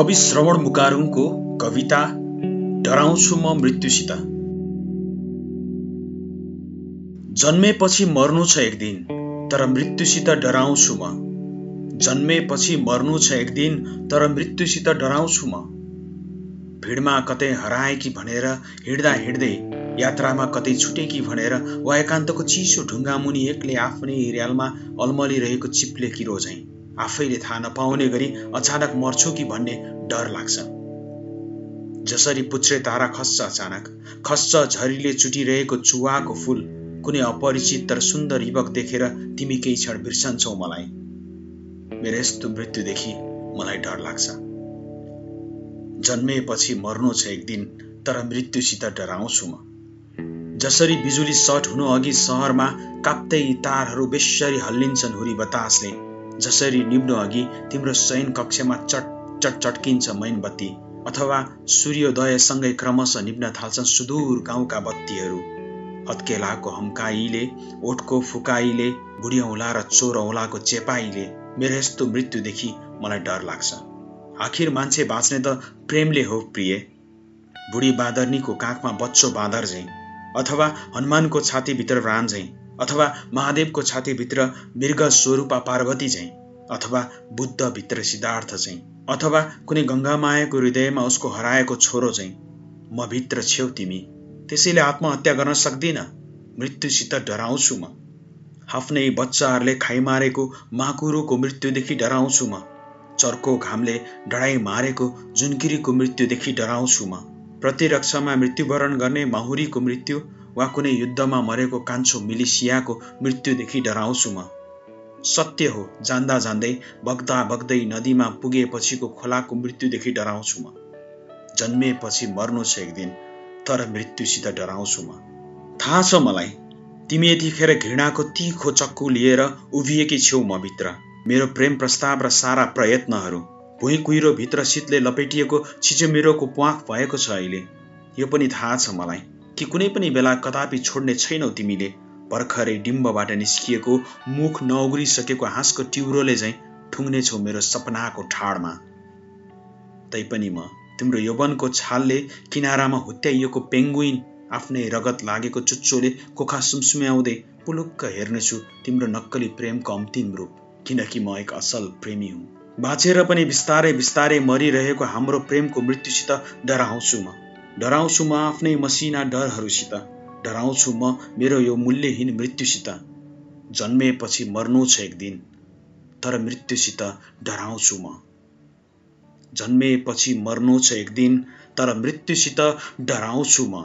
कवि श्रवण मुकारुङको कविता डराउँछु म मृत्युसित। जन्मेपछि मर्नु छ एक दिन तर मृत्युसित डराउँछु म। जन्मेपछि मर्नु छ एक दिन तर मृत्युसित डराउँछु म। भिडमा कतै हराए कि भनेर हिँड्दा हिँड्दै यात्रामा कतै छुटे कि भनेर वा एकान्तको चिसो ढुङ्गा मुनि एक्लै आफ्नै र्यालमा अल्मलिरहेको चिप्ले किरो झैँ आफैले थाहा नपाउने गरी अचानक मर्छु कि भन्ने डर लाग्छ। जसरी पुच्छ्रे तारा खस्छ अचानक खस्छ झरीले चुटिरहेको चुवाको फुल कुनै अपरिचित तर सुन्दर युवक देखेर तिमी केही क्षण बिर्सन्छौ मलाई। मेरो यस्तो मृत्युदेखि मलाई डर लाग्छ। जन्मेपछि मर्नु छ एक दिन तर मृत्युसित डराउँछु म। जसरी बिजुली सट हुनु अघि सहरमा काप्दै तारहरू बेसरी हल्लिन्छन् हुरी बतासले जसरी निब्नु अघि तिम्रो शयन कक्षमा चट चट चट्किन्छ मैनबत्ती अथवा सूर्योदयसँगै क्रमशः निप्न थाल्छन् सुदूर गाउँका बत्तीहरू। हत्केलाको हम्काइले ओठको फुकाइले बुढी औँला र चोर औँलाको चेपाइले मेरो यस्तो मृत्युदेखि मलाई डर लाग्छ। आखिर मान्छे बाँच्ने त प्रेमले हो प्रिय। बुढी बाँदर्नीको काखमा बच्चो बाँदर झैँ अथवा हनुमानको छातीभित्र राम झैँ अथवा महादेवको छातीभित्र मृग स्वरूपा पार्वती झैँ अथवा बुद्धभित्र सिद्धार्थ झैँ अथवा कुनै गङ्गामायाको हृदयमा उसको हराएको छोरो झैँ म भित्र छेउ तिमी त्यसैले आत्महत्या गर्न सक्दिन? मृत्युसित डराउँछु म। आफ्नै बच्चाहरूले खाइमारेको माकुरोको मृत्युदेखि डराउँछु म। चर्को घामले डढाइ मारेको जुनकिरीको मृत्युदेखि डराउँछु म। प्रतिरक्षामा मृत्युवरण गर्ने माहुरीको मृत्यु वा कुनै युद्धमा मरेको कान्छो मिलिसियाको मृत्युदेखि डराउँछु म। सत्य हो जान्दा जान्दै बग्दा बग्दै नदीमा पुगेपछिको खोलाको मृत्युदेखि डराउँछु म। जन्मेपछि मर्नु छ एक दिन तर मृत्युसित डराउँछु म। थाहा छ मलाई तिमी यतिखेर घृणाको तिखो चक्कु लिएर उभिएकी छेउ म भित्र। मेरो प्रेम प्रस्ताव र सारा प्रयत्नहरू भुइँ कुहिरोभित्र शीतले लपेटिएको छिचेमिरोको प्वाख भएको छ अहिले। यो पनि थाहा छ मलाई। कि कुनै पनि बेला कदापि छोड्ने छैनौ तिमीले। भर्खरै डिम्बबाट निस्किएको मुख नउग्रिसकेको हाँसको ट्युरोले झैँ ठुङ्नेछौ मेरो सपनाको ठाडमा। तैपनि म तिम्रो यौवनको छालले किनारामा हुत्याइएको पेङ्गुइन आफ्नै रगत लागेको चुच्चोले कोखा सुमसुम्याउँदै पुलुक्क हेर्नेछु तिम्रो नक्कली प्रेमको अन्तिम रूप किनकि म एक असल प्रेमी हुँ। बाँचेर पनि बिस्तारै बिस्तारै मरिरहेको हाम्रो प्रेमको मृत्युसित डराउँछु म। डराउँछु म आफ्नै मसिना डरहरूसित। डराउँछु म मेरो यो मूल्यहीन मृत्युसित। जन्मेपछि मर्नु छ एक दिन तर मृत्युसित डराउँछु म। जन्मेपछि मर्नु छ एक दिन तर मृत्युसित डराउँछु म।